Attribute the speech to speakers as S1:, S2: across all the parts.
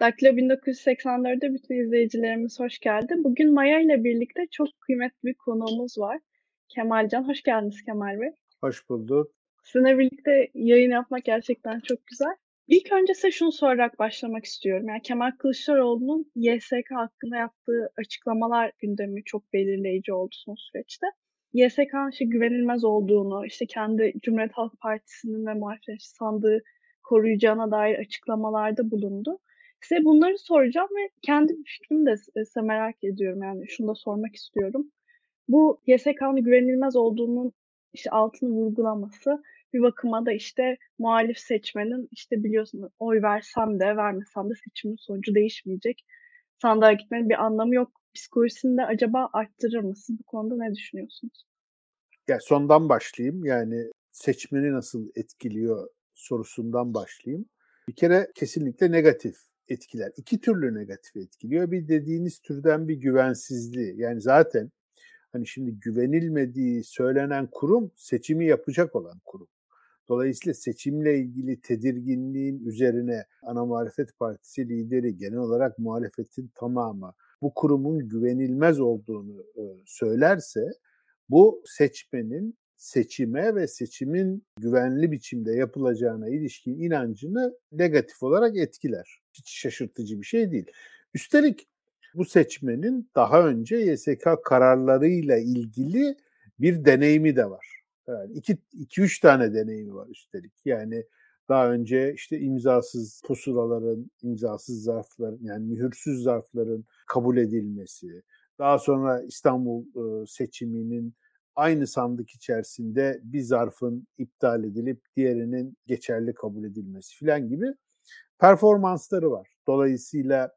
S1: Daktilo 1984'de bütün izleyicilerimiz hoş geldi. Bugün Maya ile birlikte çok kıymetli bir konuğumuz var. Kemalcan. Hoş geldiniz Kemal Bey.
S2: Hoş bulduk.
S1: Sizinle birlikte yayın yapmak gerçekten çok güzel. İlk önce size şunu sorarak başlamak istiyorum. Yani Kemal Kılıçdaroğlu'nun YSK hakkında yaptığı açıklamalar gündemi çok belirleyici oldu son süreçte. YSK'nın işte güvenilmez olduğunu, işte kendi Cumhuriyet Halk Partisi'nin ve muhalefet sandığı koruyacağına dair açıklamalarda bulundu. Size bunları soracağım ve kendi fikrimi de size merak ediyorum. Yani şunu da sormak istiyorum. Bu YSK'nın güvenilmez olduğunun işte altını vurgulaması bir bakıma da işte muhalif seçmenin işte biliyorsunuz oy versem de vermesem de seçimin sonucu değişmeyecek. Sandığa gitmenin bir anlamı yok. Psikolojisini de acaba arttırır mı? Siz bu konuda ne düşünüyorsunuz?
S2: Ya sondan başlayayım. Yani seçmeni nasıl etkiliyor sorusundan başlayayım. Bir kere kesinlikle negatif etkiler. İki türlü negatif etkiliyor. Bir dediğiniz türden bir güvensizliği. Yani zaten hani şimdi güvenilmediği söylenen kurum seçimi yapacak olan kurum. Dolayısıyla seçimle ilgili tedirginliğin üzerine ana muhalefet partisi lideri genel olarak muhalefetin tamamı bu kurumun güvenilmez olduğunu söylerse bu seçmenin seçime ve seçimin güvenli biçimde yapılacağına ilişkin inancını negatif olarak etkiler. Hiç şaşırtıcı bir şey değil. Üstelik bu seçmenin daha önce YSK kararlarıyla ilgili bir deneyimi de var. Yani iki, iki üç tane deneyimi var üstelik. Yani daha önce işte imzasız pusulaların, imzasız zarfların yani mühürsüz zarfların kabul edilmesi, daha sonra İstanbul seçiminin aynı sandık içerisinde bir zarfın iptal edilip diğerinin geçerli kabul edilmesi filan gibi performansları var. Dolayısıyla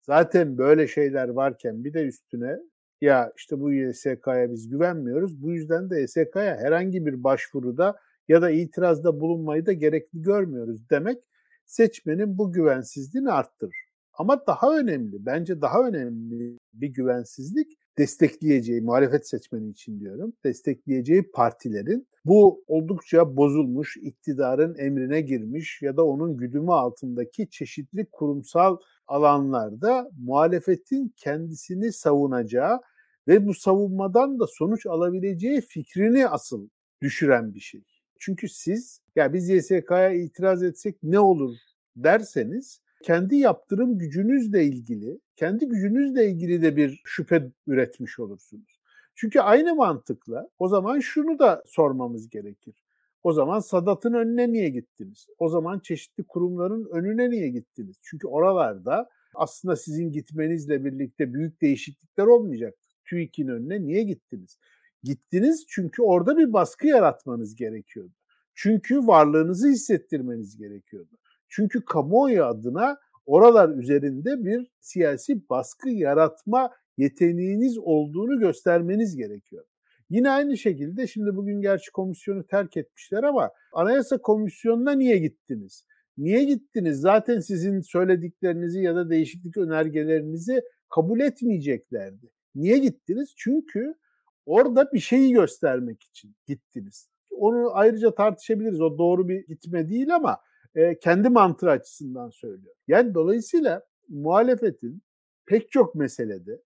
S2: zaten böyle şeyler varken bir de üstüne ya işte bu YSK'ya biz güvenmiyoruz. Bu yüzden de YSK'ya herhangi bir başvuruda ya da itirazda bulunmayı da gerekli görmüyoruz demek seçmenin bu güvensizliğini arttırır. Ama daha önemli, bence daha önemli bir güvensizlik destekleyeceği, muhalefet seçmeni için diyorum, destekleyeceği partilerin bu oldukça bozulmuş, iktidarın emrine girmiş ya da onun güdümü altındaki çeşitli kurumsal alanlarda muhalefetin kendisini savunacağı ve bu savunmadan da sonuç alabileceği fikrini asıl düşüren bir şey. Çünkü siz ya biz YSK'ya itiraz etsek ne olur derseniz kendi yaptırım gücünüzle ilgili, kendi gücünüzle ilgili de bir şüphe üretmiş olursunuz. Çünkü aynı mantıkla o zaman şunu da sormamız gerekir. O zaman Sadat'ın önüne niye gittiniz? O zaman çeşitli kurumların önüne niye gittiniz? Çünkü oralarda aslında sizin gitmenizle birlikte büyük değişiklikler olmayacak. TÜİK'in önüne niye gittiniz? Gittiniz çünkü orada bir baskı yaratmanız gerekiyordu. Çünkü varlığınızı hissettirmeniz gerekiyordu. Çünkü kamuoyu adına oralar üzerinde bir siyasi baskı yaratma yeteneğiniz olduğunu göstermeniz gerekiyor. Yine aynı şekilde şimdi bugün gerçi komisyonu terk etmişler ama Anayasa Komisyonu'na niye gittiniz? Niye gittiniz? Zaten sizin söylediklerinizi ya da değişiklik önergelerinizi kabul etmeyeceklerdi. Niye gittiniz? Çünkü orada bir şeyi göstermek için gittiniz. Onu ayrıca tartışabiliriz. O doğru bir gitme değil ama e, kendi mantığı açısından söylüyor. Yani dolayısıyla muhalefetin pek çok meselede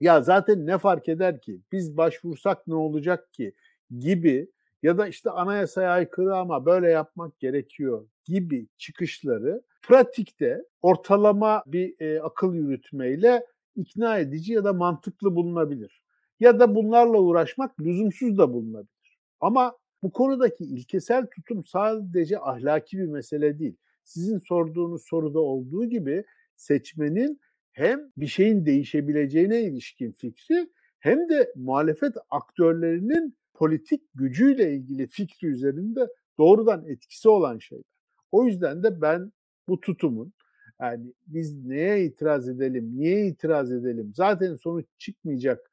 S2: ya zaten ne fark eder ki biz başvursak ne olacak ki gibi ya da işte anayasaya aykırı ama böyle yapmak gerekiyor gibi çıkışları pratikte ortalama bir e, akıl yürütmeyle ikna edici ya da mantıklı bulunabilir. Ya da bunlarla uğraşmak lüzumsuz da bulunabilir. Ama bu konudaki ilkesel tutum sadece ahlaki bir mesele değil. Sizin sorduğunuz soruda olduğu gibi seçmenin hem bir şeyin değişebileceğine ilişkin fikri hem de muhalefet aktörlerinin politik gücüyle ilgili fikri üzerinde doğrudan etkisi olan şeyler. O yüzden de ben bu tutumun yani biz neye itiraz edelim, niye itiraz edelim, zaten sonuç çıkmayacak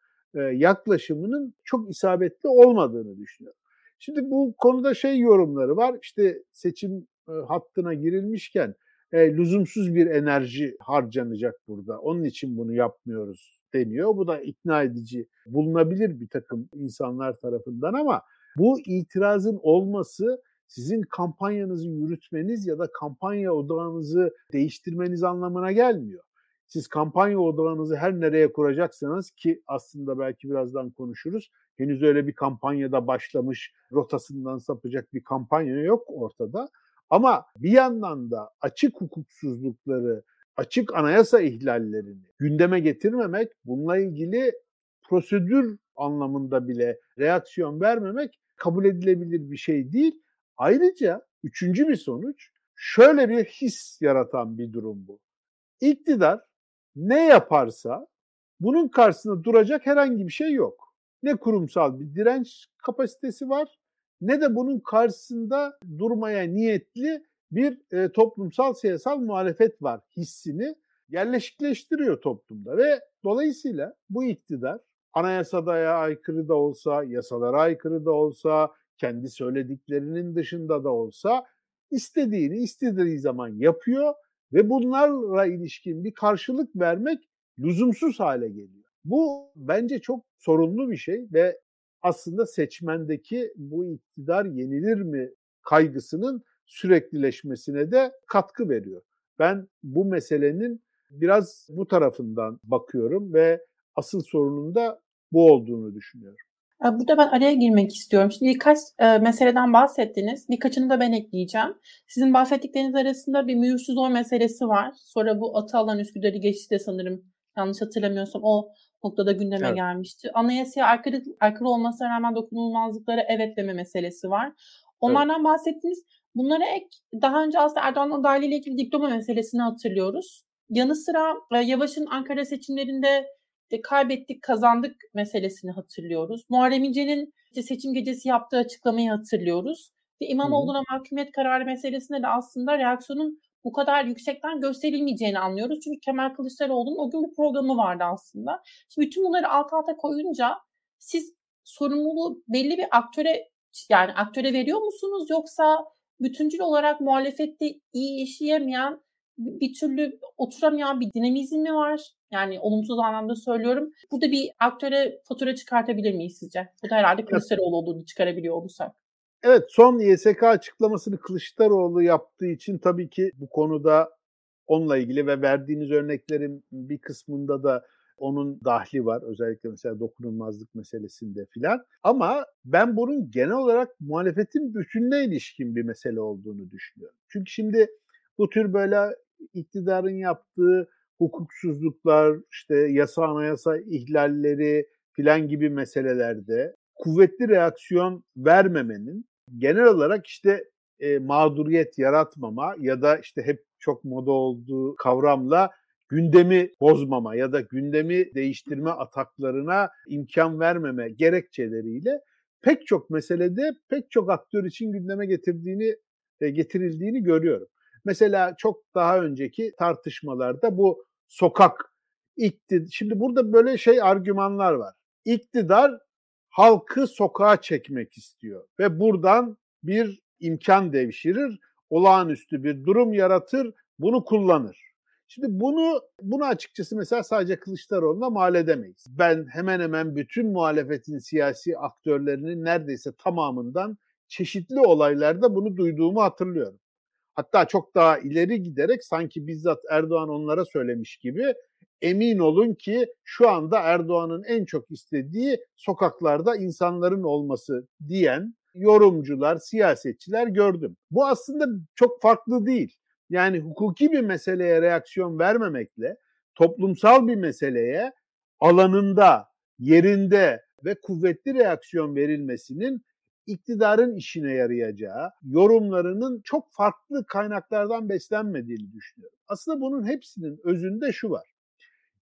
S2: yaklaşımının çok isabetli olmadığını düşünüyorum. Şimdi bu konuda şey yorumları var. İşte seçim e, hattına girilmişken e, lüzumsuz bir enerji harcanacak burada. Onun için bunu yapmıyoruz deniyor. Bu da ikna edici bulunabilir bir takım insanlar tarafından ama bu itirazın olması sizin kampanyanızı yürütmeniz ya da kampanya odağınızı değiştirmeniz anlamına gelmiyor. Siz kampanya odağınızı her nereye kuracaksınız ki aslında belki birazdan konuşuruz. Henüz öyle bir kampanyada başlamış, rotasından sapacak bir kampanya yok ortada. Ama bir yandan da açık hukuksuzlukları, açık anayasa ihlallerini gündeme getirmemek, bununla ilgili prosedür anlamında bile reaksiyon vermemek kabul edilebilir bir şey değil. Ayrıca üçüncü bir sonuç şöyle bir his yaratan bir durum bu. İktidar ne yaparsa bunun karşısında duracak herhangi bir şey yok. Ne kurumsal bir direnç kapasitesi var ne de bunun karşısında durmaya niyetli bir e, toplumsal siyasal muhalefet var hissini yerleşikleştiriyor toplumda ve dolayısıyla bu iktidar anayasada aykırı da olsa, yasalara aykırı da olsa, kendi söylediklerinin dışında da olsa istediğini istediği zaman yapıyor ve bunlarla ilişkin bir karşılık vermek lüzumsuz hale geliyor. Bu bence çok sorunlu bir şey ve aslında seçmendeki bu iktidar yenilir mi kaygısının süreklileşmesine de katkı veriyor. Ben bu meselenin biraz bu tarafından bakıyorum ve asıl sorunun da bu olduğunu düşünüyorum.
S3: Burada ben araya girmek istiyorum. Şimdi birkaç e, meseleden bahsettiniz. Birkaçını da ben ekleyeceğim. Sizin bahsettikleriniz arasında bir mühürsüz oy meselesi var. Sonra bu Atalan Üsküdar'ı geçti de sanırım yanlış hatırlamıyorsam o noktada gündeme evet. gelmişti. Anayasaya aykırı, aykırı olmasına rağmen dokunulmazlıklara evet deme meselesi var. Onlardan evet. bahsettiniz. Bunlara ek daha önce aslında Erdoğan adaylığıyla ilgili diploma meselesini hatırlıyoruz. Yanı sıra e, Yavaş'ın Ankara seçimlerinde de kaybettik kazandık meselesini hatırlıyoruz. Muharrem İnce'nin işte seçim gecesi yaptığı açıklamayı hatırlıyoruz. Ve İmamoğlu'na mahkumiyet kararı meselesinde de aslında reaksiyonun bu kadar yüksekten gösterilmeyeceğini anlıyoruz. Çünkü Kemal Kılıçdaroğlu'nun o gün bir programı vardı aslında. Şimdi bütün bunları alt alta koyunca siz sorumluluğu belli bir aktöre yani aktöre veriyor musunuz yoksa bütüncül olarak muhalefette iyi işleyemeyen bir türlü oturamayan bir dinamizm mi var? Yani olumsuz anlamda söylüyorum. Burada bir aktöre fatura çıkartabilir miyiz sizce? Bu da herhalde Kılıçdaroğlu olduğunu çıkarabiliyor olursak.
S2: Evet son YSK açıklamasını Kılıçdaroğlu yaptığı için tabii ki bu konuda onunla ilgili ve verdiğiniz örneklerin bir kısmında da onun dahli var. Özellikle mesela dokunulmazlık meselesinde filan. Ama ben bunun genel olarak muhalefetin bütününe ilişkin bir mesele olduğunu düşünüyorum. Çünkü şimdi bu tür böyle iktidarın yaptığı hukuksuzluklar, işte yasa anayasa ihlalleri filan gibi meselelerde kuvvetli reaksiyon vermemenin genel olarak işte e, mağduriyet yaratmama ya da işte hep çok moda olduğu kavramla gündemi bozmama ya da gündemi değiştirme ataklarına imkan vermeme gerekçeleriyle pek çok meselede pek çok aktör için gündeme getirdiğini e, getirildiğini görüyorum. Mesela çok daha önceki tartışmalarda bu sokak iktidar. Şimdi burada böyle şey argümanlar var. İktidar halkı sokağa çekmek istiyor ve buradan bir imkan devşirir, olağanüstü bir durum yaratır, bunu kullanır. Şimdi bunu bunu açıkçası mesela sadece Kılıçdaroğlu'na mal edemeyiz. Ben hemen hemen bütün muhalefetin siyasi aktörlerinin neredeyse tamamından çeşitli olaylarda bunu duyduğumu hatırlıyorum. Hatta çok daha ileri giderek sanki bizzat Erdoğan onlara söylemiş gibi emin olun ki şu anda Erdoğan'ın en çok istediği sokaklarda insanların olması diyen yorumcular, siyasetçiler gördüm. Bu aslında çok farklı değil. Yani hukuki bir meseleye reaksiyon vermemekle toplumsal bir meseleye alanında, yerinde ve kuvvetli reaksiyon verilmesinin iktidarın işine yarayacağı, yorumlarının çok farklı kaynaklardan beslenmediğini düşünüyorum. Aslında bunun hepsinin özünde şu var.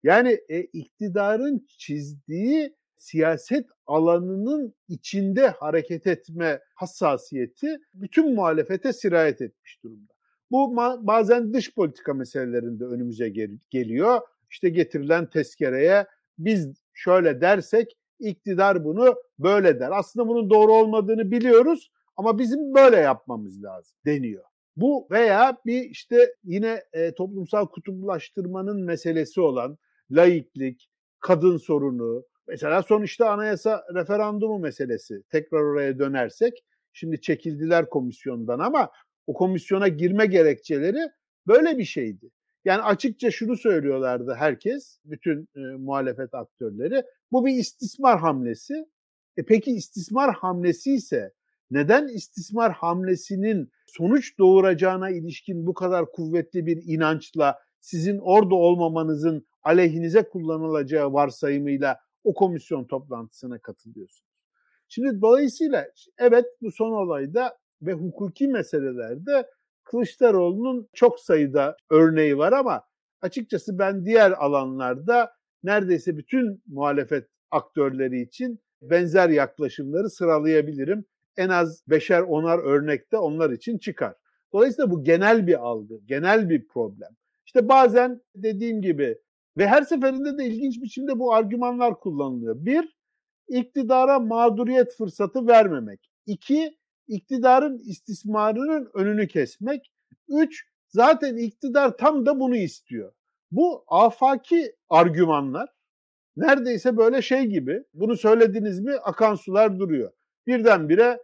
S2: Yani e, iktidarın çizdiği siyaset alanının içinde hareket etme hassasiyeti bütün muhalefete sirayet etmiş durumda. Bu bazen dış politika meselelerinde önümüze gel- geliyor. İşte getirilen tezkereye biz şöyle dersek iktidar bunu böyle der. Aslında bunun doğru olmadığını biliyoruz ama bizim böyle yapmamız lazım deniyor. Bu veya bir işte yine e, toplumsal kutuplaştırmanın meselesi olan laiklik, kadın sorunu, mesela sonuçta anayasa referandumu meselesi tekrar oraya dönersek Şimdi çekildiler komisyondan ama o komisyona girme gerekçeleri böyle bir şeydi. Yani açıkça şunu söylüyorlardı herkes, bütün e, muhalefet aktörleri. Bu bir istismar hamlesi. E peki istismar hamlesi ise neden istismar hamlesinin sonuç doğuracağına ilişkin bu kadar kuvvetli bir inançla sizin orada olmamanızın aleyhinize kullanılacağı varsayımıyla o komisyon toplantısına katılıyorsunuz? Şimdi dolayısıyla evet bu son olayda ve hukuki meselelerde Kılıçdaroğlu'nun çok sayıda örneği var ama açıkçası ben diğer alanlarda neredeyse bütün muhalefet aktörleri için benzer yaklaşımları sıralayabilirim. En az beşer onar örnekte onlar için çıkar. Dolayısıyla bu genel bir algı, genel bir problem. İşte bazen dediğim gibi ve her seferinde de ilginç biçimde bu argümanlar kullanılıyor. Bir, iktidara mağduriyet fırsatı vermemek. İki, iktidarın istismarının önünü kesmek. Üç, zaten iktidar tam da bunu istiyor. Bu afaki argümanlar neredeyse böyle şey gibi. Bunu söylediniz mi akan sular duruyor. Birdenbire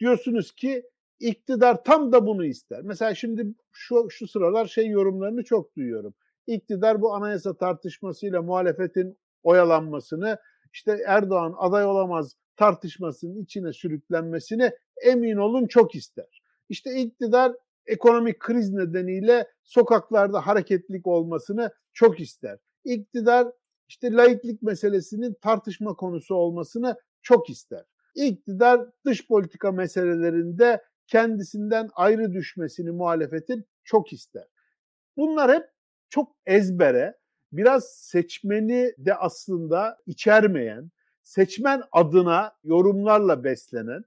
S2: diyorsunuz ki iktidar tam da bunu ister. Mesela şimdi şu, şu sıralar şey yorumlarını çok duyuyorum. İktidar bu anayasa tartışmasıyla muhalefetin oyalanmasını işte Erdoğan aday olamaz tartışmasının içine sürüklenmesini emin olun çok ister. İşte iktidar ekonomik kriz nedeniyle sokaklarda hareketlik olmasını çok ister. İktidar işte laiklik meselesinin tartışma konusu olmasını çok ister. İktidar dış politika meselelerinde kendisinden ayrı düşmesini muhalefetin çok ister. Bunlar hep çok ezbere, biraz seçmeni de aslında içermeyen, seçmen adına yorumlarla beslenen,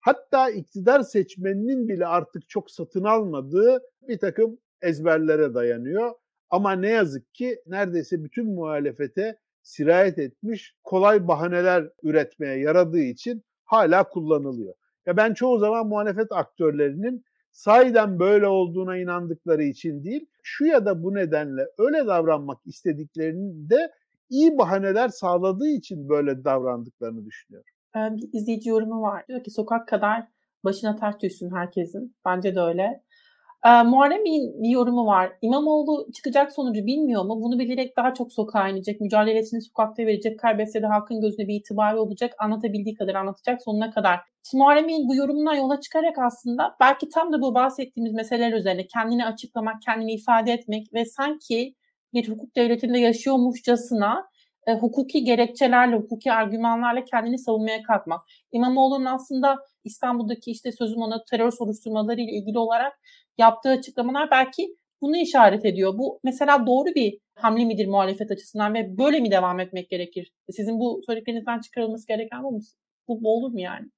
S2: hatta iktidar seçmeninin bile artık çok satın almadığı bir takım ezberlere dayanıyor. Ama ne yazık ki neredeyse bütün muhalefete sirayet etmiş kolay bahaneler üretmeye yaradığı için hala kullanılıyor. Ya ben çoğu zaman muhalefet aktörlerinin sahiden böyle olduğuna inandıkları için değil, şu ya da bu nedenle öyle davranmak istediklerinde iyi bahaneler sağladığı için böyle davrandıklarını düşünüyorum.
S3: Bir izleyici yorumu var. Diyor ki sokak kadar başına taş düşsün herkesin. Bence de öyle. E, Muharrem bir yorumu var. İmamoğlu çıkacak sonucu bilmiyor mu? Bunu bilerek daha çok sokağa inecek. Mücadelesini sokakta verecek. Kaybetse de halkın gözünde bir itibarı olacak. Anlatabildiği kadar anlatacak sonuna kadar. Şimdi bu yorumundan yola çıkarak aslında belki tam da bu bahsettiğimiz meseleler üzerine kendini açıklamak, kendini ifade etmek ve sanki bir hukuk devletinde yaşıyormuşçasına e, hukuki gerekçelerle, hukuki argümanlarla kendini savunmaya kalkmak. İmamoğlu'nun aslında İstanbul'daki işte sözüm ona terör soruşturmaları ile ilgili olarak yaptığı açıklamalar belki bunu işaret ediyor. Bu mesela doğru bir hamle midir muhalefet açısından ve böyle mi devam etmek gerekir? Sizin bu söylediklerinizden çıkarılması gereken bu mu? Bu, olur mu yani?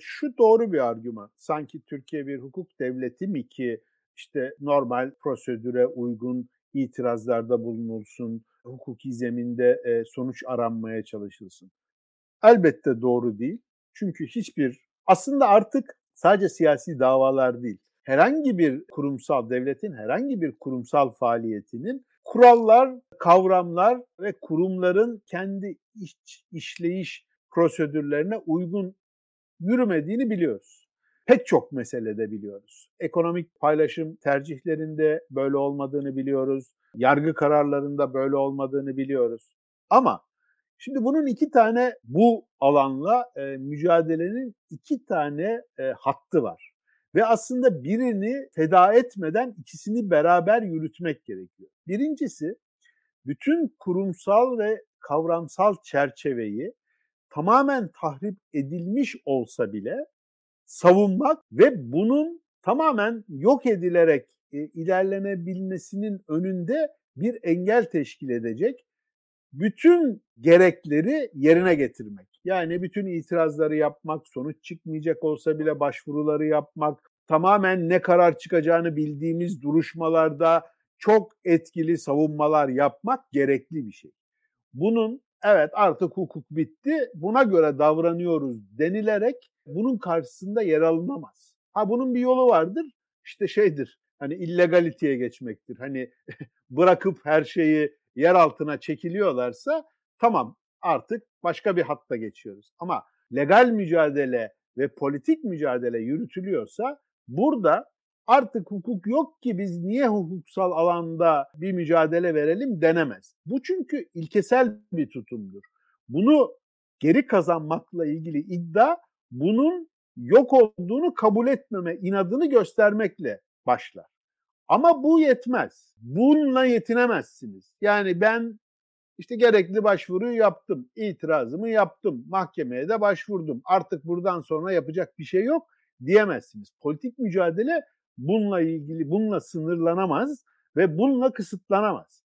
S2: Şu doğru bir argüman. Sanki Türkiye bir hukuk devleti mi ki işte normal prosedüre uygun itirazlarda bulunulsun, hukuki zeminde e, sonuç aranmaya çalışılsın. Elbette doğru değil. Çünkü hiçbir aslında artık sadece siyasi davalar değil, herhangi bir kurumsal devletin herhangi bir kurumsal faaliyetinin kurallar, kavramlar ve kurumların kendi iş, işleyiş prosedürlerine uygun yürümediğini biliyoruz. Pek çok meselede biliyoruz. Ekonomik paylaşım tercihlerinde böyle olmadığını biliyoruz. Yargı kararlarında böyle olmadığını biliyoruz. Ama şimdi bunun iki tane bu alanla e, mücadelenin iki tane e, hattı var. Ve aslında birini feda etmeden ikisini beraber yürütmek gerekiyor. Birincisi bütün kurumsal ve kavramsal çerçeveyi tamamen tahrip edilmiş olsa bile savunmak ve bunun tamamen yok edilerek e, ilerlenebilmesinin önünde bir engel teşkil edecek bütün gerekleri yerine getirmek. Yani bütün itirazları yapmak, sonuç çıkmayacak olsa bile başvuruları yapmak, tamamen ne karar çıkacağını bildiğimiz duruşmalarda çok etkili savunmalar yapmak gerekli bir şey. Bunun evet artık hukuk bitti, buna göre davranıyoruz denilerek bunun karşısında yer alınamaz. Ha bunun bir yolu vardır. İşte şeydir. Hani illegaliteye geçmektir. Hani bırakıp her şeyi yer altına çekiliyorlarsa tamam artık başka bir hatta geçiyoruz. Ama legal mücadele ve politik mücadele yürütülüyorsa burada artık hukuk yok ki biz niye hukuksal alanda bir mücadele verelim denemez. Bu çünkü ilkesel bir tutumdur. Bunu geri kazanmakla ilgili iddia bunun yok olduğunu kabul etmeme inadını göstermekle başlar. Ama bu yetmez. Bununla yetinemezsiniz. Yani ben işte gerekli başvuruyu yaptım, itirazımı yaptım, mahkemeye de başvurdum. Artık buradan sonra yapacak bir şey yok diyemezsiniz. Politik mücadele bununla ilgili, bununla sınırlanamaz ve bununla kısıtlanamaz.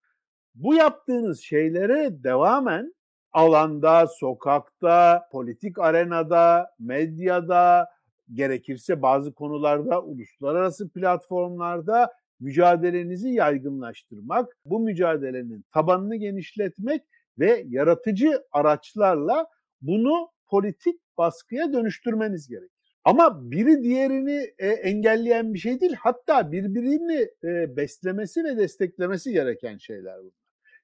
S2: Bu yaptığınız şeylere devamen alanda, sokakta, politik arenada, medyada, gerekirse bazı konularda uluslararası platformlarda mücadelenizi yaygınlaştırmak, bu mücadelenin tabanını genişletmek ve yaratıcı araçlarla bunu politik baskıya dönüştürmeniz gerekir. Ama biri diğerini e, engelleyen bir şey değil. Hatta birbirini e, beslemesi ve desteklemesi gereken şeyler bunlar.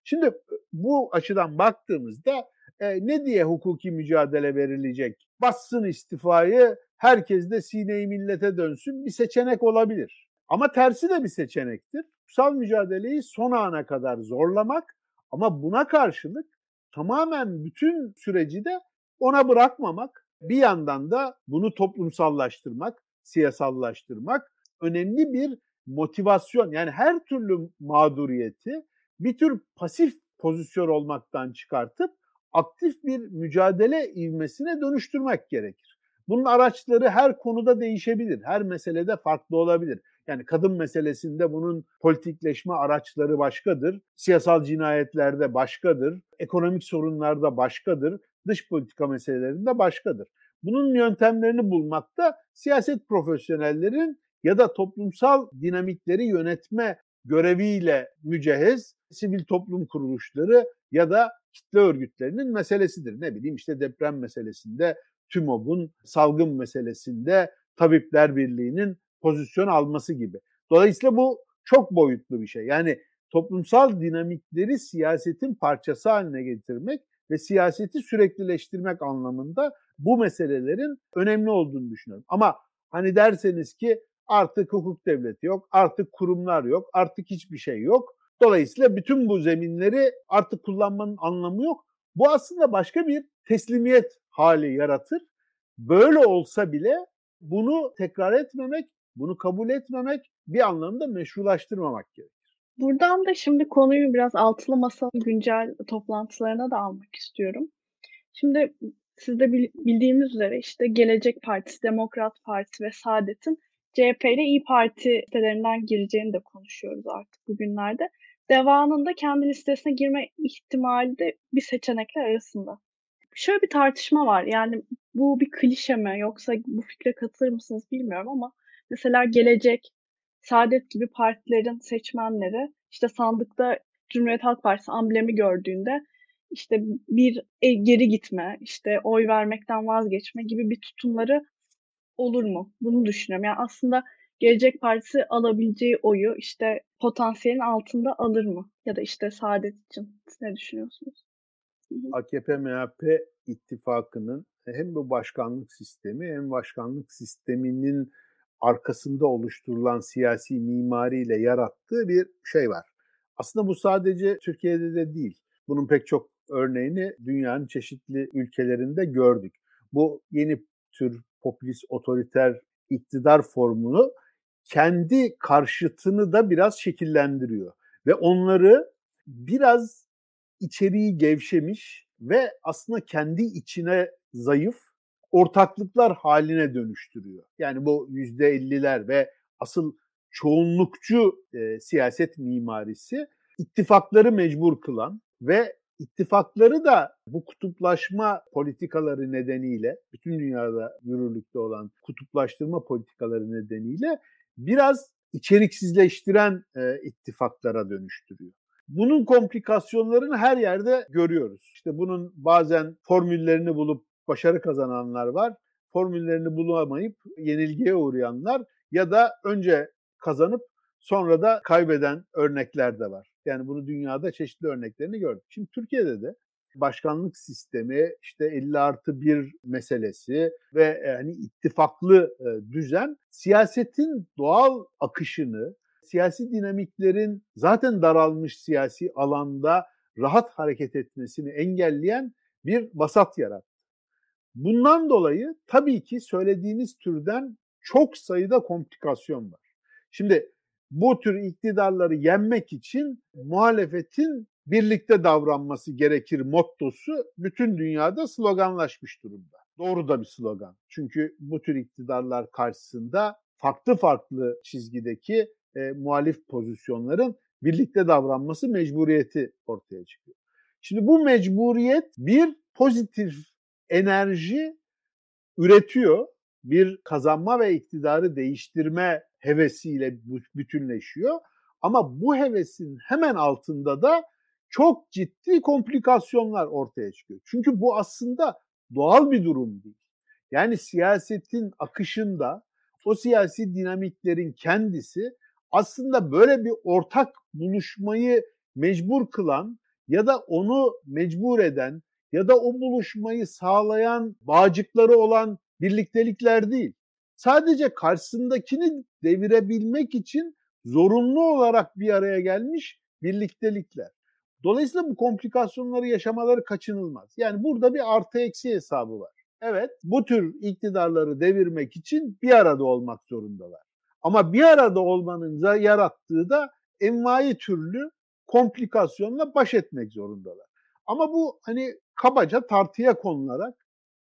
S2: Şimdi bu açıdan baktığımızda e, ne diye hukuki mücadele verilecek? Bassın istifayı, herkes de sineyi millete dönsün bir seçenek olabilir. Ama tersi de bir seçenektir. Hukuksal mücadeleyi son ana kadar zorlamak ama buna karşılık tamamen bütün süreci de ona bırakmamak, bir yandan da bunu toplumsallaştırmak, siyasallaştırmak önemli bir motivasyon. Yani her türlü mağduriyeti bir tür pasif pozisyon olmaktan çıkartıp aktif bir mücadele ivmesine dönüştürmek gerekir. Bunun araçları her konuda değişebilir. Her meselede farklı olabilir. Yani kadın meselesinde bunun politikleşme araçları başkadır. Siyasal cinayetlerde başkadır. Ekonomik sorunlarda başkadır. Dış politika meselelerinde başkadır. Bunun yöntemlerini bulmakta siyaset profesyonellerin ya da toplumsal dinamikleri yönetme göreviyle mücehez sivil toplum kuruluşları ya da kitle örgütlerinin meselesidir. Ne bileyim işte deprem meselesinde TÜMOB'un salgın meselesinde Tabipler Birliği'nin pozisyon alması gibi. Dolayısıyla bu çok boyutlu bir şey. Yani toplumsal dinamikleri siyasetin parçası haline getirmek ve siyaseti süreklileştirmek anlamında bu meselelerin önemli olduğunu düşünüyorum. Ama hani derseniz ki artık hukuk devleti yok, artık kurumlar yok, artık hiçbir şey yok. Dolayısıyla bütün bu zeminleri artık kullanmanın anlamı yok. Bu aslında başka bir teslimiyet hali yaratır. Böyle olsa bile bunu tekrar etmemek, bunu kabul etmemek bir anlamda meşrulaştırmamak gerekir.
S1: Buradan da şimdi konuyu biraz altılı masanın güncel toplantılarına da almak istiyorum. Şimdi siz de bildiğimiz üzere işte Gelecek Partisi, Demokrat Parti ve Saadet'in CHP ile İyi Parti sitelerinden gireceğini de konuşuyoruz artık bugünlerde. Deva'nın da kendi listesine girme ihtimali de bir seçenekler arasında. Şöyle bir tartışma var. Yani bu bir klişe mi yoksa bu fikre katılır mısınız bilmiyorum ama mesela Gelecek, Saadet gibi partilerin seçmenleri işte sandıkta Cumhuriyet Halk Partisi amblemi gördüğünde işte bir e, geri gitme, işte oy vermekten vazgeçme gibi bir tutumları olur mu? Bunu düşünüyorum. Yani aslında Gelecek Partisi alabileceği oyu işte potansiyelin altında alır mı? Ya da işte Saadet için ne düşünüyorsunuz?
S2: AKP-MHP ittifakının hem bu başkanlık sistemi hem başkanlık sisteminin arkasında oluşturulan siyasi mimariyle yarattığı bir şey var. Aslında bu sadece Türkiye'de de değil. Bunun pek çok örneğini dünyanın çeşitli ülkelerinde gördük. Bu yeni tür popülist otoriter iktidar formunu kendi karşıtını da biraz şekillendiriyor ve onları biraz içeriği gevşemiş ve aslında kendi içine zayıf ortaklıklar haline dönüştürüyor. Yani bu yüzde elliler ve asıl çoğunlukçu e, siyaset mimarisi ittifakları mecbur kılan ve ittifakları da bu kutuplaşma politikaları nedeniyle bütün dünyada yürürlükte olan kutuplaştırma politikaları nedeniyle biraz içeriksizleştiren e, ittifaklara dönüştürüyor. Bunun komplikasyonlarını her yerde görüyoruz. İşte bunun bazen formüllerini bulup başarı kazananlar var. Formüllerini bulamayıp yenilgiye uğrayanlar ya da önce kazanıp sonra da kaybeden örnekler de var. Yani bunu dünyada çeşitli örneklerini gördük. Şimdi Türkiye'de de başkanlık sistemi, işte 50 artı 1 meselesi ve yani ittifaklı düzen siyasetin doğal akışını, siyasi dinamiklerin zaten daralmış siyasi alanda rahat hareket etmesini engelleyen bir basat yarattı. Bundan dolayı tabii ki söylediğiniz türden çok sayıda komplikasyon var. Şimdi bu tür iktidarları yenmek için muhalefetin birlikte davranması gerekir mottosu bütün dünyada sloganlaşmış durumda. Doğru da bir slogan. Çünkü bu tür iktidarlar karşısında farklı farklı çizgideki e, muhalif pozisyonların birlikte davranması mecburiyeti ortaya çıkıyor. Şimdi bu mecburiyet bir pozitif enerji üretiyor. Bir kazanma ve iktidarı değiştirme hevesiyle bütünleşiyor. Ama bu hevesin hemen altında da çok ciddi komplikasyonlar ortaya çıkıyor. Çünkü bu aslında doğal bir durum değil. Yani siyasetin akışında o siyasi dinamiklerin kendisi aslında böyle bir ortak buluşmayı mecbur kılan ya da onu mecbur eden ya da o buluşmayı sağlayan bağcıkları olan birliktelikler değil. Sadece karşısındakini devirebilmek için zorunlu olarak bir araya gelmiş birliktelikler. Dolayısıyla bu komplikasyonları yaşamaları kaçınılmaz. Yani burada bir artı eksi hesabı var. Evet bu tür iktidarları devirmek için bir arada olmak zorundalar. Ama bir arada olmanın yarattığı da envai türlü komplikasyonla baş etmek zorundalar. Ama bu hani kabaca tartıya konularak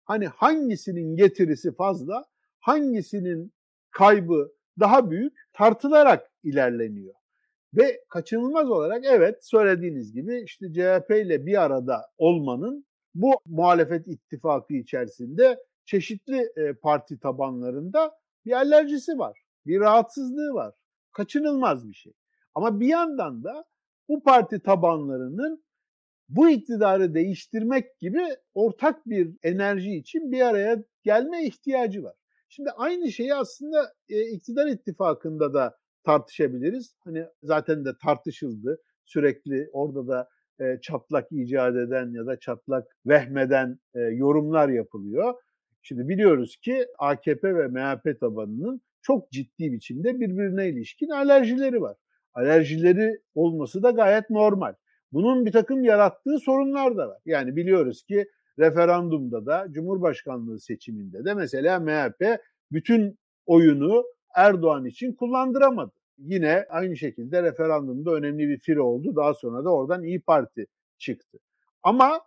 S2: hani hangisinin getirisi fazla, hangisinin kaybı daha büyük tartılarak ilerleniyor. Ve kaçınılmaz olarak evet söylediğiniz gibi işte CHP ile bir arada olmanın bu muhalefet ittifakı içerisinde çeşitli parti tabanlarında bir alerjisi var, bir rahatsızlığı var. Kaçınılmaz bir şey. Ama bir yandan da bu parti tabanlarının bu iktidarı değiştirmek gibi ortak bir enerji için bir araya gelme ihtiyacı var. Şimdi aynı şeyi aslında e, iktidar ittifakında da tartışabiliriz. Hani zaten de tartışıldı. Sürekli orada da e, çatlak icat eden ya da çatlak vehmeden e, yorumlar yapılıyor. Şimdi biliyoruz ki AKP ve MHP tabanının çok ciddi biçimde birbirine ilişkin alerjileri var. Alerjileri olması da gayet normal. Bunun bir takım yarattığı sorunlar da var. Yani biliyoruz ki referandumda da Cumhurbaşkanlığı seçiminde de mesela MHP bütün oyunu Erdoğan için kullandıramadı. Yine aynı şekilde referandumda önemli bir fire oldu. Daha sonra da oradan İyi Parti çıktı. Ama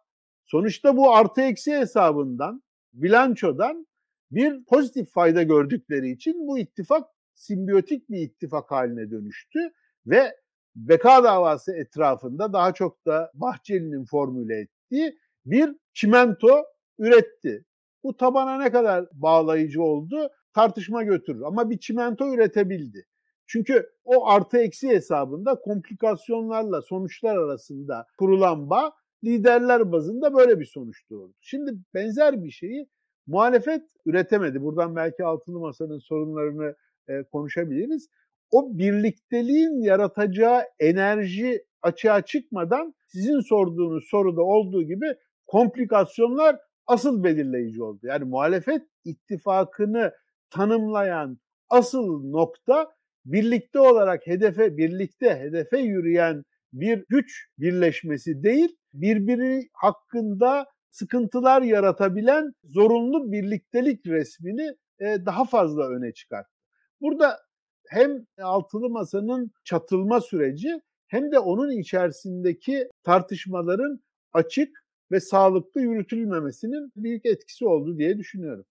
S2: sonuçta bu artı eksi hesabından, bilançodan bir pozitif fayda gördükleri için bu ittifak simbiyotik bir ittifak haline dönüştü ve beka davası etrafında daha çok da Bahçeli'nin formüle ettiği bir çimento üretti. Bu tabana ne kadar bağlayıcı oldu tartışma götürür ama bir çimento üretebildi. Çünkü o artı eksi hesabında komplikasyonlarla sonuçlar arasında kurulan bağ liderler bazında böyle bir sonuç doğurdu. Şimdi benzer bir şeyi muhalefet üretemedi. Buradan belki altılı masanın sorunlarını e, konuşabiliriz. O birlikteliğin yaratacağı enerji açığa çıkmadan sizin sorduğunuz soruda olduğu gibi komplikasyonlar asıl belirleyici oldu. Yani muhalefet ittifakını tanımlayan asıl nokta birlikte olarak hedefe birlikte hedefe yürüyen bir güç birleşmesi değil, birbiri hakkında sıkıntılar yaratabilen zorunlu birliktelik resmini e, daha fazla öne çıkarttı. Burada hem altılı masanın çatılma süreci hem de onun içerisindeki tartışmaların açık ve sağlıklı yürütülmemesinin büyük etkisi oldu diye düşünüyorum.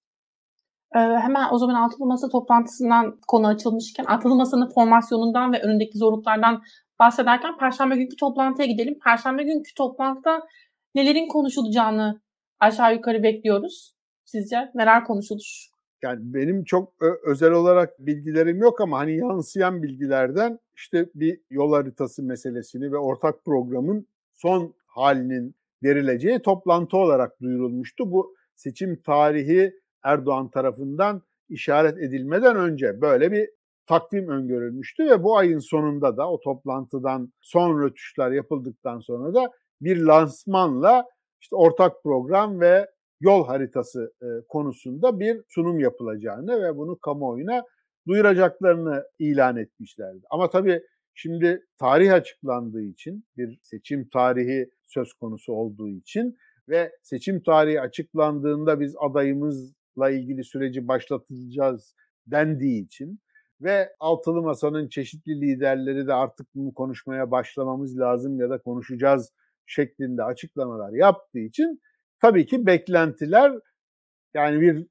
S3: Ee, hemen o zaman altılı masa toplantısından konu açılmışken altılı masanın formasyonundan ve önündeki zorluklardan bahsederken Perşembe günkü toplantıya gidelim. Perşembe günkü toplantıda nelerin konuşulacağını aşağı yukarı bekliyoruz. Sizce neler konuşulur?
S2: Yani benim çok özel olarak bilgilerim yok ama hani yansıyan bilgilerden işte bir yol haritası meselesini ve ortak programın son halinin verileceği toplantı olarak duyurulmuştu. Bu seçim tarihi Erdoğan tarafından işaret edilmeden önce böyle bir takvim öngörülmüştü ve bu ayın sonunda da o toplantıdan son rötuşlar yapıldıktan sonra da bir lansmanla işte ortak program ve yol haritası e, konusunda bir sunum yapılacağını ve bunu kamuoyuna duyuracaklarını ilan etmişlerdi. Ama tabii şimdi tarih açıklandığı için bir seçim tarihi söz konusu olduğu için ve seçim tarihi açıklandığında biz adayımızla ilgili süreci başlatacağız dendiği için ve altılı masanın çeşitli liderleri de artık bunu konuşmaya başlamamız lazım ya da konuşacağız şeklinde açıklamalar yaptığı için tabii ki beklentiler yani bir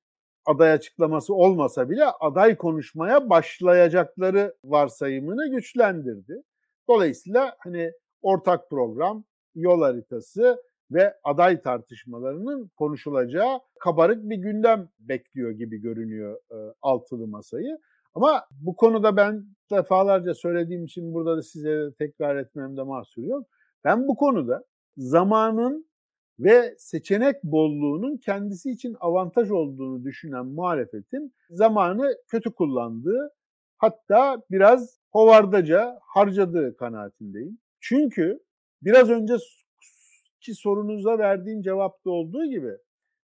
S2: aday açıklaması olmasa bile aday konuşmaya başlayacakları varsayımını güçlendirdi. Dolayısıyla hani ortak program, yol haritası ve aday tartışmalarının konuşulacağı kabarık bir gündem bekliyor gibi görünüyor e, altılı masayı. Ama bu konuda ben defalarca söylediğim için burada da size tekrar etmemde mahsur yok. Ben bu konuda zamanın ve seçenek bolluğunun kendisi için avantaj olduğunu düşünen muhalefetin zamanı kötü kullandığı hatta biraz hovardaca harcadığı kanaatindeyim. Çünkü biraz önceki sorunuza verdiğim cevapta olduğu gibi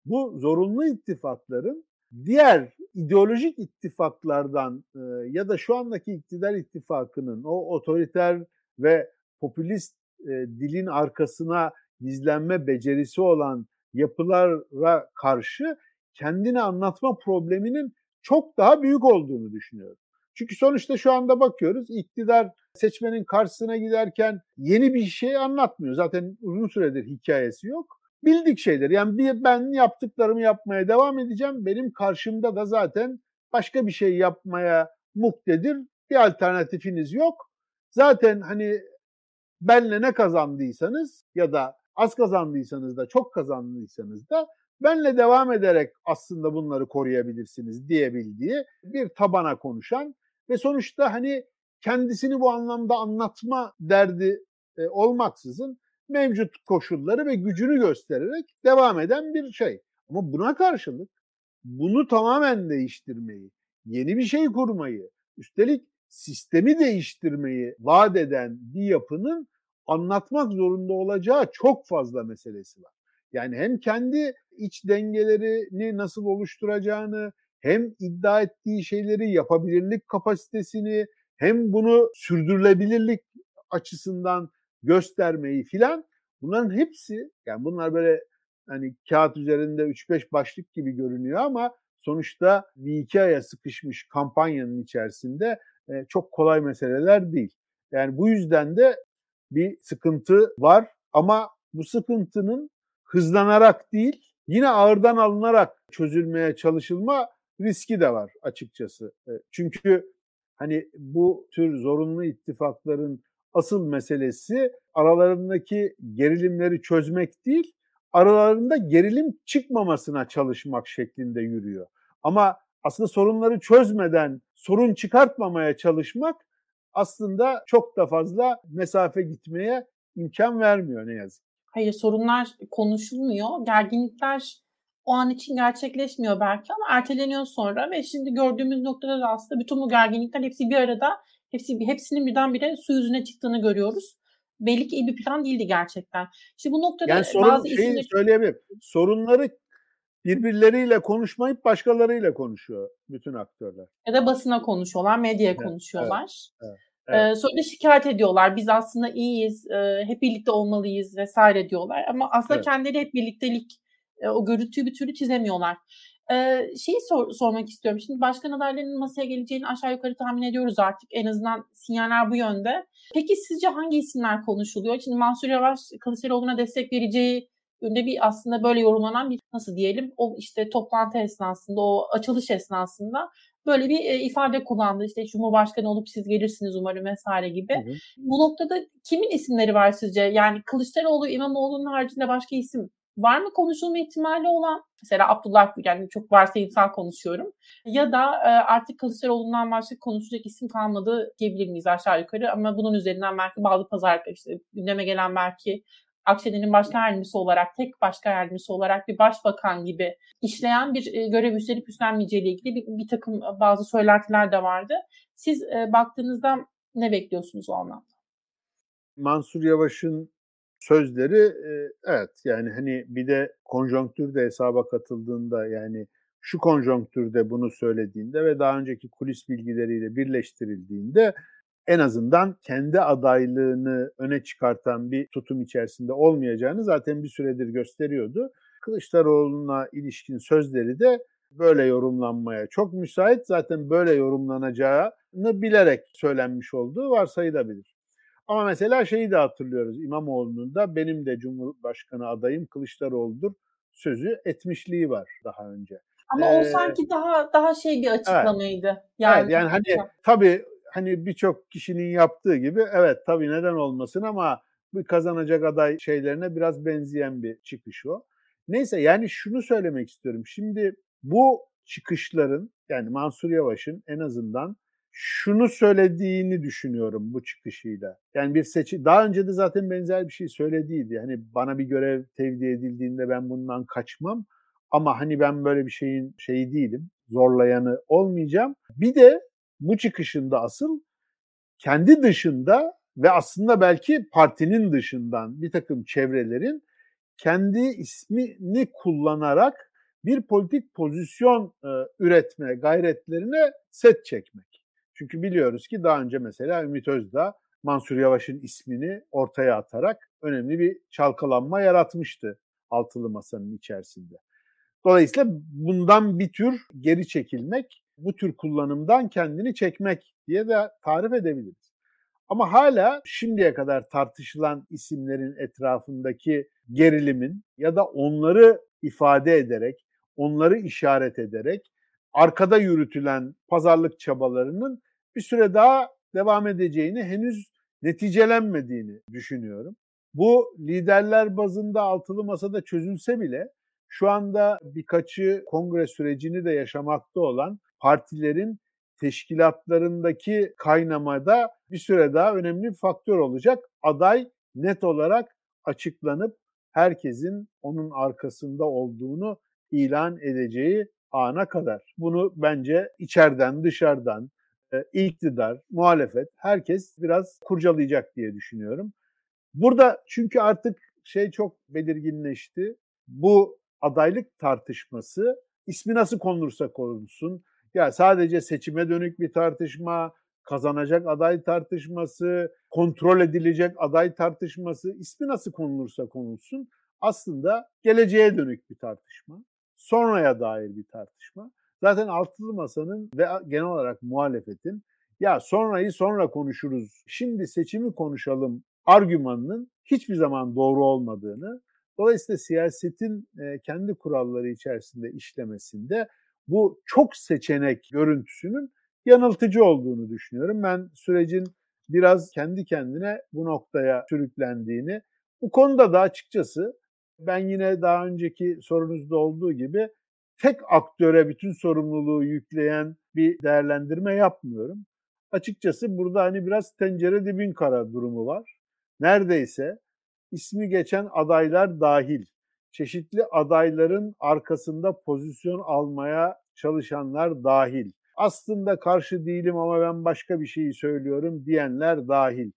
S2: bu zorunlu ittifakların diğer ideolojik ittifaklardan e, ya da şu andaki iktidar ittifakının o otoriter ve popülist e, dilin arkasına gizlenme becerisi olan yapılara karşı kendini anlatma probleminin çok daha büyük olduğunu düşünüyorum. Çünkü sonuçta şu anda bakıyoruz iktidar seçmenin karşısına giderken yeni bir şey anlatmıyor. Zaten uzun süredir hikayesi yok. Bildik şeyler. Yani ben yaptıklarımı yapmaya devam edeceğim. Benim karşımda da zaten başka bir şey yapmaya muktedir. Bir alternatifiniz yok. Zaten hani benle ne kazandıysanız ya da az kazandıysanız da çok kazandıysanız da benle devam ederek aslında bunları koruyabilirsiniz diyebildiği bir tabana konuşan ve sonuçta hani kendisini bu anlamda anlatma derdi e, olmaksızın mevcut koşulları ve gücünü göstererek devam eden bir şey. Ama buna karşılık bunu tamamen değiştirmeyi, yeni bir şey kurmayı, üstelik sistemi değiştirmeyi vaat eden bir yapının anlatmak zorunda olacağı çok fazla meselesi var. Yani hem kendi iç dengelerini nasıl oluşturacağını, hem iddia ettiği şeyleri yapabilirlik kapasitesini, hem bunu sürdürülebilirlik açısından göstermeyi filan bunların hepsi yani bunlar böyle hani kağıt üzerinde 3-5 başlık gibi görünüyor ama sonuçta bir iki aya sıkışmış kampanyanın içerisinde çok kolay meseleler değil. Yani bu yüzden de bir sıkıntı var ama bu sıkıntının hızlanarak değil yine ağırdan alınarak çözülmeye çalışılma riski de var açıkçası. Çünkü hani bu tür zorunlu ittifakların asıl meselesi aralarındaki gerilimleri çözmek değil, aralarında gerilim çıkmamasına çalışmak şeklinde yürüyor. Ama aslında sorunları çözmeden sorun çıkartmamaya çalışmak aslında çok da fazla mesafe gitmeye imkan vermiyor ne yazık.
S3: Hayır sorunlar konuşulmuyor. Gerginlikler o an için gerçekleşmiyor belki ama erteleniyor sonra ve şimdi gördüğümüz noktada da aslında bütün bu gerginlikler hepsi bir arada hepsi hepsinin birdenbire su yüzüne çıktığını görüyoruz. Belli ki iyi bir plan değildi gerçekten. Şimdi bu noktada
S2: yani sorun, bazı şeyi isimler... söyleyebilirim. Sorunları birbirleriyle konuşmayıp başkalarıyla konuşuyor bütün aktörler.
S3: Ya da basına konuşuyorlar, medyaya evet, konuşuyorlar. Evet, evet. Ee, sonra da şikayet ediyorlar. Biz aslında iyiyiz, e, hep birlikte olmalıyız vesaire diyorlar. Ama aslında evet. kendileri hep birliktelik e, o görüntüyü bir türlü çizemiyorlar. Ee, şeyi sor, sormak istiyorum. Şimdi başkan adaylarının masaya geleceğini aşağı yukarı tahmin ediyoruz artık. En azından sinyaller bu yönde. Peki sizce hangi isimler konuşuluyor? Şimdi Mansur Yavaş Kılıçdaroğlu'na destek vereceği önde bir aslında böyle yorumlanan bir nasıl diyelim o işte toplantı esnasında o açılış esnasında böyle bir e, ifade kullandı. İşte Cumhurbaşkanı olup siz gelirsiniz umarım vesaire gibi. Hı hı. Bu noktada kimin isimleri var sizce? Yani Kılıçdaroğlu, İmamoğlu'nun haricinde başka isim var mı konuşulma ihtimali olan? Mesela Abdullah Gül, yani çok varsayımsal konuşuyorum. Ya da e, artık Kılıçdaroğlu'ndan başka konuşacak isim kalmadı diyebilir miyiz aşağı yukarı? Ama bunun üzerinden belki bazı pazar işte gündeme gelen belki Akşener'in başka yardımcısı olarak, tek başka yardımcısı olarak bir başbakan gibi işleyen bir e, görev üstlenip üstlenmeyeceği ile ilgili bir, bir takım bazı söylentiler de vardı. Siz e, baktığınızda ne bekliyorsunuz o anlamda?
S2: Mansur Yavaş'ın sözleri e, evet yani hani bir de konjonktürde hesaba katıldığında yani şu konjonktürde bunu söylediğinde ve daha önceki kulis bilgileriyle birleştirildiğinde en azından kendi adaylığını öne çıkartan bir tutum içerisinde olmayacağını zaten bir süredir gösteriyordu. Kılıçdaroğlu'na ilişkin sözleri de böyle yorumlanmaya çok müsait. Zaten böyle yorumlanacağını bilerek söylenmiş olduğu varsayılabilir. Ama mesela şeyi de hatırlıyoruz. İmamoğlu'nun da benim de Cumhurbaşkanı adayım Kılıçdaroğlu'dur sözü etmişliği var daha önce.
S3: Ama ee, o sanki daha daha şey bir açıklamaydı. Evet. Yani,
S2: evet, yani hani tabii hani birçok kişinin yaptığı gibi evet tabii neden olmasın ama bir kazanacak aday şeylerine biraz benzeyen bir çıkış o. Neyse yani şunu söylemek istiyorum. Şimdi bu çıkışların yani Mansur Yavaş'ın en azından şunu söylediğini düşünüyorum bu çıkışıyla. Yani bir seçi daha önce de zaten benzer bir şey söylediydi. Yani bana bir görev tevdi edildiğinde ben bundan kaçmam ama hani ben böyle bir şeyin şeyi değilim. Zorlayanı olmayacağım. Bir de bu çıkışında asıl kendi dışında ve aslında belki partinin dışından bir takım çevrelerin kendi ismini kullanarak bir politik pozisyon e, üretme gayretlerine set çekmek. Çünkü biliyoruz ki daha önce mesela Ümit Özdağ Mansur Yavaş'ın ismini ortaya atarak önemli bir çalkalanma yaratmıştı altılı masanın içerisinde. Dolayısıyla bundan bir tür geri çekilmek, bu tür kullanımdan kendini çekmek diye de tarif edebiliriz. Ama hala şimdiye kadar tartışılan isimlerin etrafındaki gerilimin ya da onları ifade ederek, onları işaret ederek arkada yürütülen pazarlık çabalarının bir süre daha devam edeceğini, henüz neticelenmediğini düşünüyorum. Bu liderler bazında altılı masada çözülse bile şu anda birkaçı kongre sürecini de yaşamakta olan partilerin teşkilatlarındaki kaynamada bir süre daha önemli bir faktör olacak. Aday net olarak açıklanıp herkesin onun arkasında olduğunu ilan edeceği ana kadar. Bunu bence içeriden dışarıdan e, iktidar, muhalefet herkes biraz kurcalayacak diye düşünüyorum. Burada çünkü artık şey çok belirginleşti. Bu adaylık tartışması ismi nasıl konulursa konulsun ya sadece seçime dönük bir tartışma, kazanacak aday tartışması, kontrol edilecek aday tartışması, ismi nasıl konulursa konulsun aslında geleceğe dönük bir tartışma. Sonraya dair bir tartışma. Zaten altılı masanın ve genel olarak muhalefetin ya sonrayı sonra konuşuruz, şimdi seçimi konuşalım argümanının hiçbir zaman doğru olmadığını, dolayısıyla siyasetin kendi kuralları içerisinde işlemesinde bu çok seçenek görüntüsünün yanıltıcı olduğunu düşünüyorum. Ben sürecin biraz kendi kendine bu noktaya sürüklendiğini, bu konuda da açıkçası ben yine daha önceki sorunuzda olduğu gibi tek aktöre bütün sorumluluğu yükleyen bir değerlendirme yapmıyorum. Açıkçası burada hani biraz tencere dibin kara durumu var. Neredeyse ismi geçen adaylar dahil çeşitli adayların arkasında pozisyon almaya çalışanlar dahil. Aslında karşı değilim ama ben başka bir şeyi söylüyorum diyenler dahil.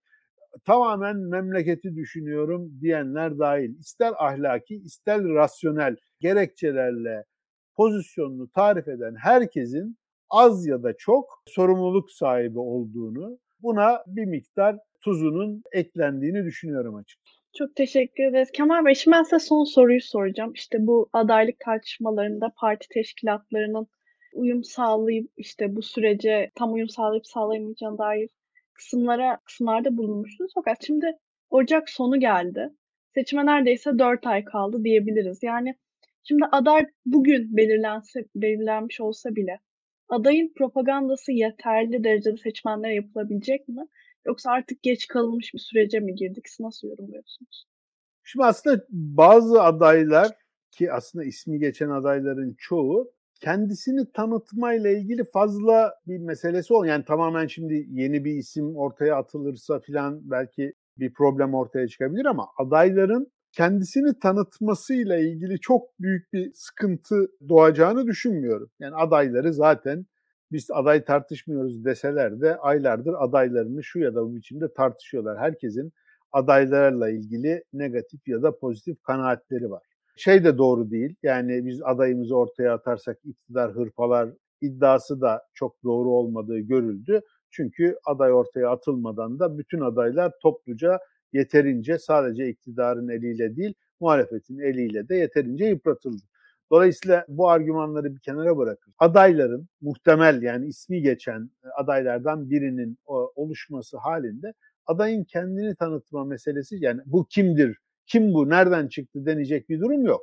S2: Tamamen memleketi düşünüyorum diyenler dahil. İster ahlaki, ister rasyonel gerekçelerle pozisyonunu tarif eden herkesin az ya da çok sorumluluk sahibi olduğunu, buna bir miktar tuzunun eklendiğini düşünüyorum açıkçası.
S1: Çok teşekkür ederiz. Kemal Bey, şimdi ben size son soruyu soracağım. İşte bu adaylık tartışmalarında parti teşkilatlarının uyum sağlayıp işte bu sürece tam uyum sağlayıp sağlayamayacağına dair kısımlara kısımlarda bulunmuştunuz. Fakat şimdi Ocak sonu geldi. Seçime neredeyse 4 ay kaldı diyebiliriz. Yani şimdi aday bugün belirlense, belirlenmiş olsa bile adayın propagandası yeterli derecede seçmenlere yapılabilecek mi? Yoksa artık geç kalınmış bir sürece mi girdik? Siz nasıl yorumluyorsunuz?
S2: Şimdi aslında bazı adaylar ki aslında ismi geçen adayların çoğu kendisini tanıtmayla ilgili fazla bir meselesi ol. Yani tamamen şimdi yeni bir isim ortaya atılırsa filan belki bir problem ortaya çıkabilir ama adayların kendisini tanıtmasıyla ilgili çok büyük bir sıkıntı doğacağını düşünmüyorum. Yani adayları zaten biz aday tartışmıyoruz deseler de aylardır adaylarını şu ya da bu biçimde tartışıyorlar. Herkesin adaylarla ilgili negatif ya da pozitif kanaatleri var. Şey de doğru değil. Yani biz adayımızı ortaya atarsak iktidar hırpalar iddiası da çok doğru olmadığı görüldü. Çünkü aday ortaya atılmadan da bütün adaylar topluca yeterince sadece iktidarın eliyle değil muhalefetin eliyle de yeterince yıpratıldı. Dolayısıyla bu argümanları bir kenara bırakır. Adayların muhtemel yani ismi geçen adaylardan birinin oluşması halinde adayın kendini tanıtma meselesi yani bu kimdir, kim bu, nereden çıktı denecek bir durum yok.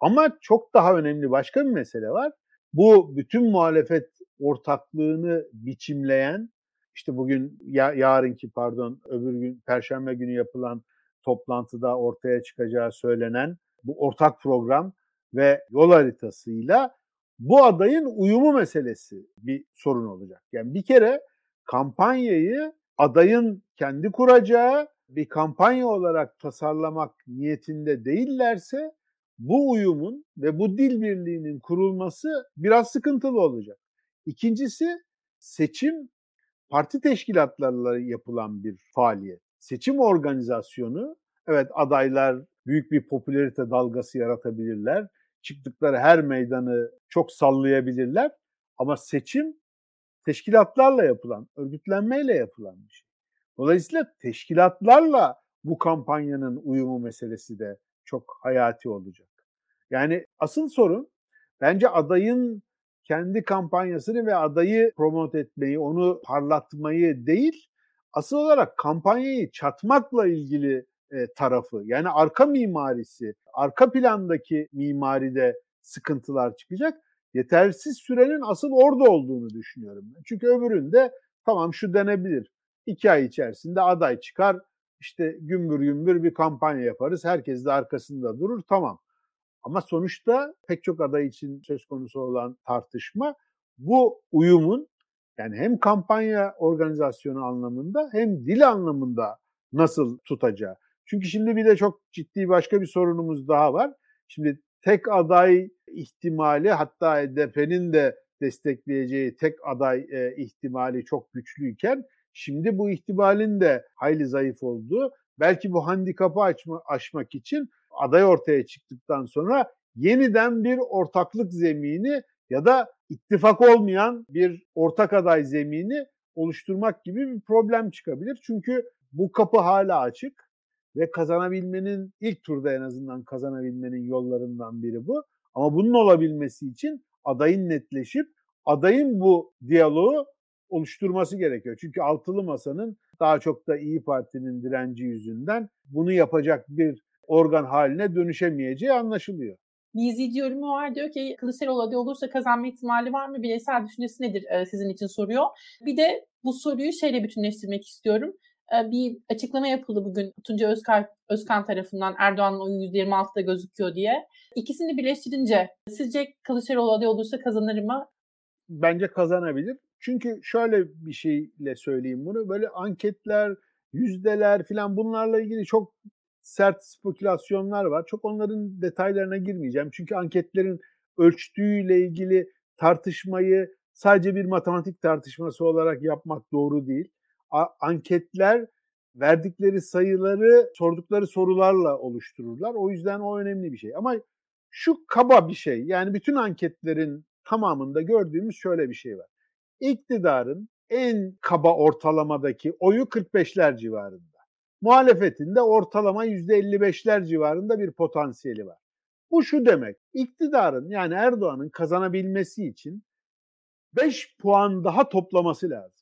S2: Ama çok daha önemli başka bir mesele var. Bu bütün muhalefet ortaklığını biçimleyen işte bugün ya, yarınki pardon öbür gün perşembe günü yapılan toplantıda ortaya çıkacağı söylenen bu ortak program ve yol haritasıyla bu adayın uyumu meselesi bir sorun olacak. Yani bir kere kampanyayı adayın kendi kuracağı bir kampanya olarak tasarlamak niyetinde değillerse bu uyumun ve bu dil birliğinin kurulması biraz sıkıntılı olacak. İkincisi seçim parti teşkilatlarıyla yapılan bir faaliyet. Seçim organizasyonu evet adaylar büyük bir popülerite dalgası yaratabilirler. Çıktıkları her meydanı çok sallayabilirler. Ama seçim teşkilatlarla yapılan, örgütlenmeyle yapılan bir şey. Dolayısıyla teşkilatlarla bu kampanyanın uyumu meselesi de çok hayati olacak. Yani asıl sorun bence adayın kendi kampanyasını ve adayı promote etmeyi, onu parlatmayı değil, asıl olarak kampanyayı çatmakla ilgili e, tarafı. Yani arka mimarisi, arka plandaki mimaride sıkıntılar çıkacak. Yetersiz sürenin asıl orada olduğunu düşünüyorum ben. Çünkü öbüründe tamam şu denebilir. İki ay içerisinde aday çıkar, işte gümbür gümbür bir kampanya yaparız. Herkes de arkasında durur, tamam. Ama sonuçta pek çok aday için söz konusu olan tartışma bu uyumun yani hem kampanya organizasyonu anlamında hem dil anlamında nasıl tutacağı. Çünkü şimdi bir de çok ciddi başka bir sorunumuz daha var. Şimdi tek aday ihtimali hatta HDP'nin de destekleyeceği tek aday e, ihtimali çok güçlüyken şimdi bu ihtimalin de hayli zayıf olduğu belki bu handikapı açma, aşmak için aday ortaya çıktıktan sonra yeniden bir ortaklık zemini ya da ittifak olmayan bir ortak aday zemini oluşturmak gibi bir problem çıkabilir. Çünkü bu kapı hala açık ve kazanabilmenin ilk turda en azından kazanabilmenin yollarından biri bu. Ama bunun olabilmesi için adayın netleşip adayın bu diyaloğu oluşturması gerekiyor. Çünkü altılı masanın daha çok da İyi Parti'nin direnci yüzünden bunu yapacak bir organ haline dönüşemeyeceği anlaşılıyor.
S3: İzleyici yorumu var diyor ki Kılıçdaroğlu aday olursa kazanma ihtimali var mı? Bireysel düşüncesi nedir sizin için soruyor. Bir de bu soruyu şeyle bütünleştirmek istiyorum. E, bir açıklama yapıldı bugün Tunca Özkan, Özkan tarafından Erdoğan'ın oyu %26'da gözüküyor diye. İkisini birleştirince sizce Kılıçdaroğlu aday olursa kazanır mı?
S2: Bence kazanabilir. Çünkü şöyle bir şeyle söyleyeyim bunu. Böyle anketler, yüzdeler filan bunlarla ilgili çok sert spekülasyonlar var. Çok onların detaylarına girmeyeceğim. Çünkü anketlerin ölçtüğüyle ilgili tartışmayı sadece bir matematik tartışması olarak yapmak doğru değil. Anketler verdikleri sayıları sordukları sorularla oluştururlar. O yüzden o önemli bir şey. Ama şu kaba bir şey. Yani bütün anketlerin tamamında gördüğümüz şöyle bir şey var. İktidarın en kaba ortalamadaki oyu 45'ler civarında muhalefetin de ortalama %55'ler civarında bir potansiyeli var. Bu şu demek, iktidarın yani Erdoğan'ın kazanabilmesi için 5 puan daha toplaması lazım.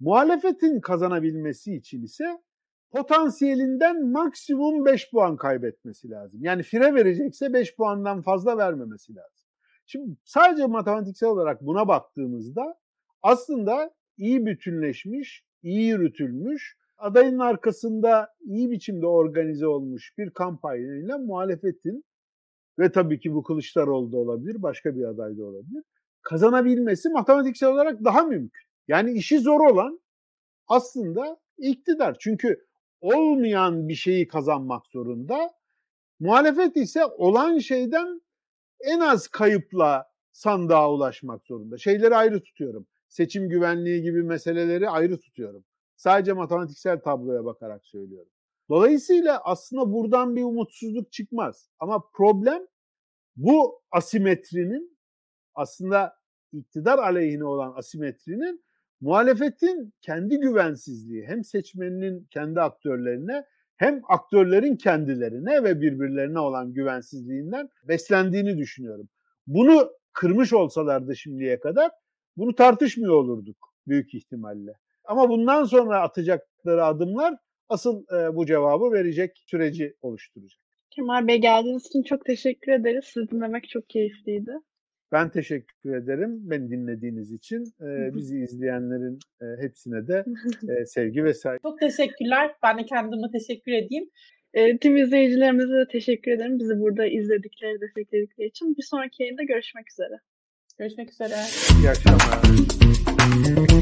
S2: Muhalefetin kazanabilmesi için ise potansiyelinden maksimum 5 puan kaybetmesi lazım. Yani fire verecekse 5 puandan fazla vermemesi lazım. Şimdi sadece matematiksel olarak buna baktığımızda aslında iyi bütünleşmiş, iyi yürütülmüş adayın arkasında iyi biçimde organize olmuş bir kampanyayla muhalefetin ve tabii ki bu Kılıçdaroğlu da olabilir, başka bir aday da olabilir. Kazanabilmesi matematiksel olarak daha mümkün. Yani işi zor olan aslında iktidar. Çünkü olmayan bir şeyi kazanmak zorunda. Muhalefet ise olan şeyden en az kayıpla sandığa ulaşmak zorunda. Şeyleri ayrı tutuyorum. Seçim güvenliği gibi meseleleri ayrı tutuyorum. Sadece matematiksel tabloya bakarak söylüyorum. Dolayısıyla aslında buradan bir umutsuzluk çıkmaz. Ama problem bu asimetrinin aslında iktidar aleyhine olan asimetrinin muhalefetin kendi güvensizliği hem seçmeninin kendi aktörlerine hem aktörlerin kendilerine ve birbirlerine olan güvensizliğinden beslendiğini düşünüyorum. Bunu kırmış olsalardı şimdiye kadar bunu tartışmıyor olurduk büyük ihtimalle. Ama bundan sonra atacakları adımlar asıl e, bu cevabı verecek süreci oluşturacak.
S1: Kemal Bey geldiğiniz için çok teşekkür ederiz. Sizi dinlemek çok keyifliydi.
S2: Ben teşekkür ederim beni dinlediğiniz için. Ee, bizi izleyenlerin e, hepsine de e, sevgi ve saygı.
S3: Çok teşekkürler. Ben de kendime teşekkür edeyim.
S1: E, tüm izleyicilerimize de teşekkür ederim. Bizi burada izledikleri, destekledikleri için. Bir sonraki yayında görüşmek üzere.
S3: Görüşmek üzere.
S2: İyi akşamlar.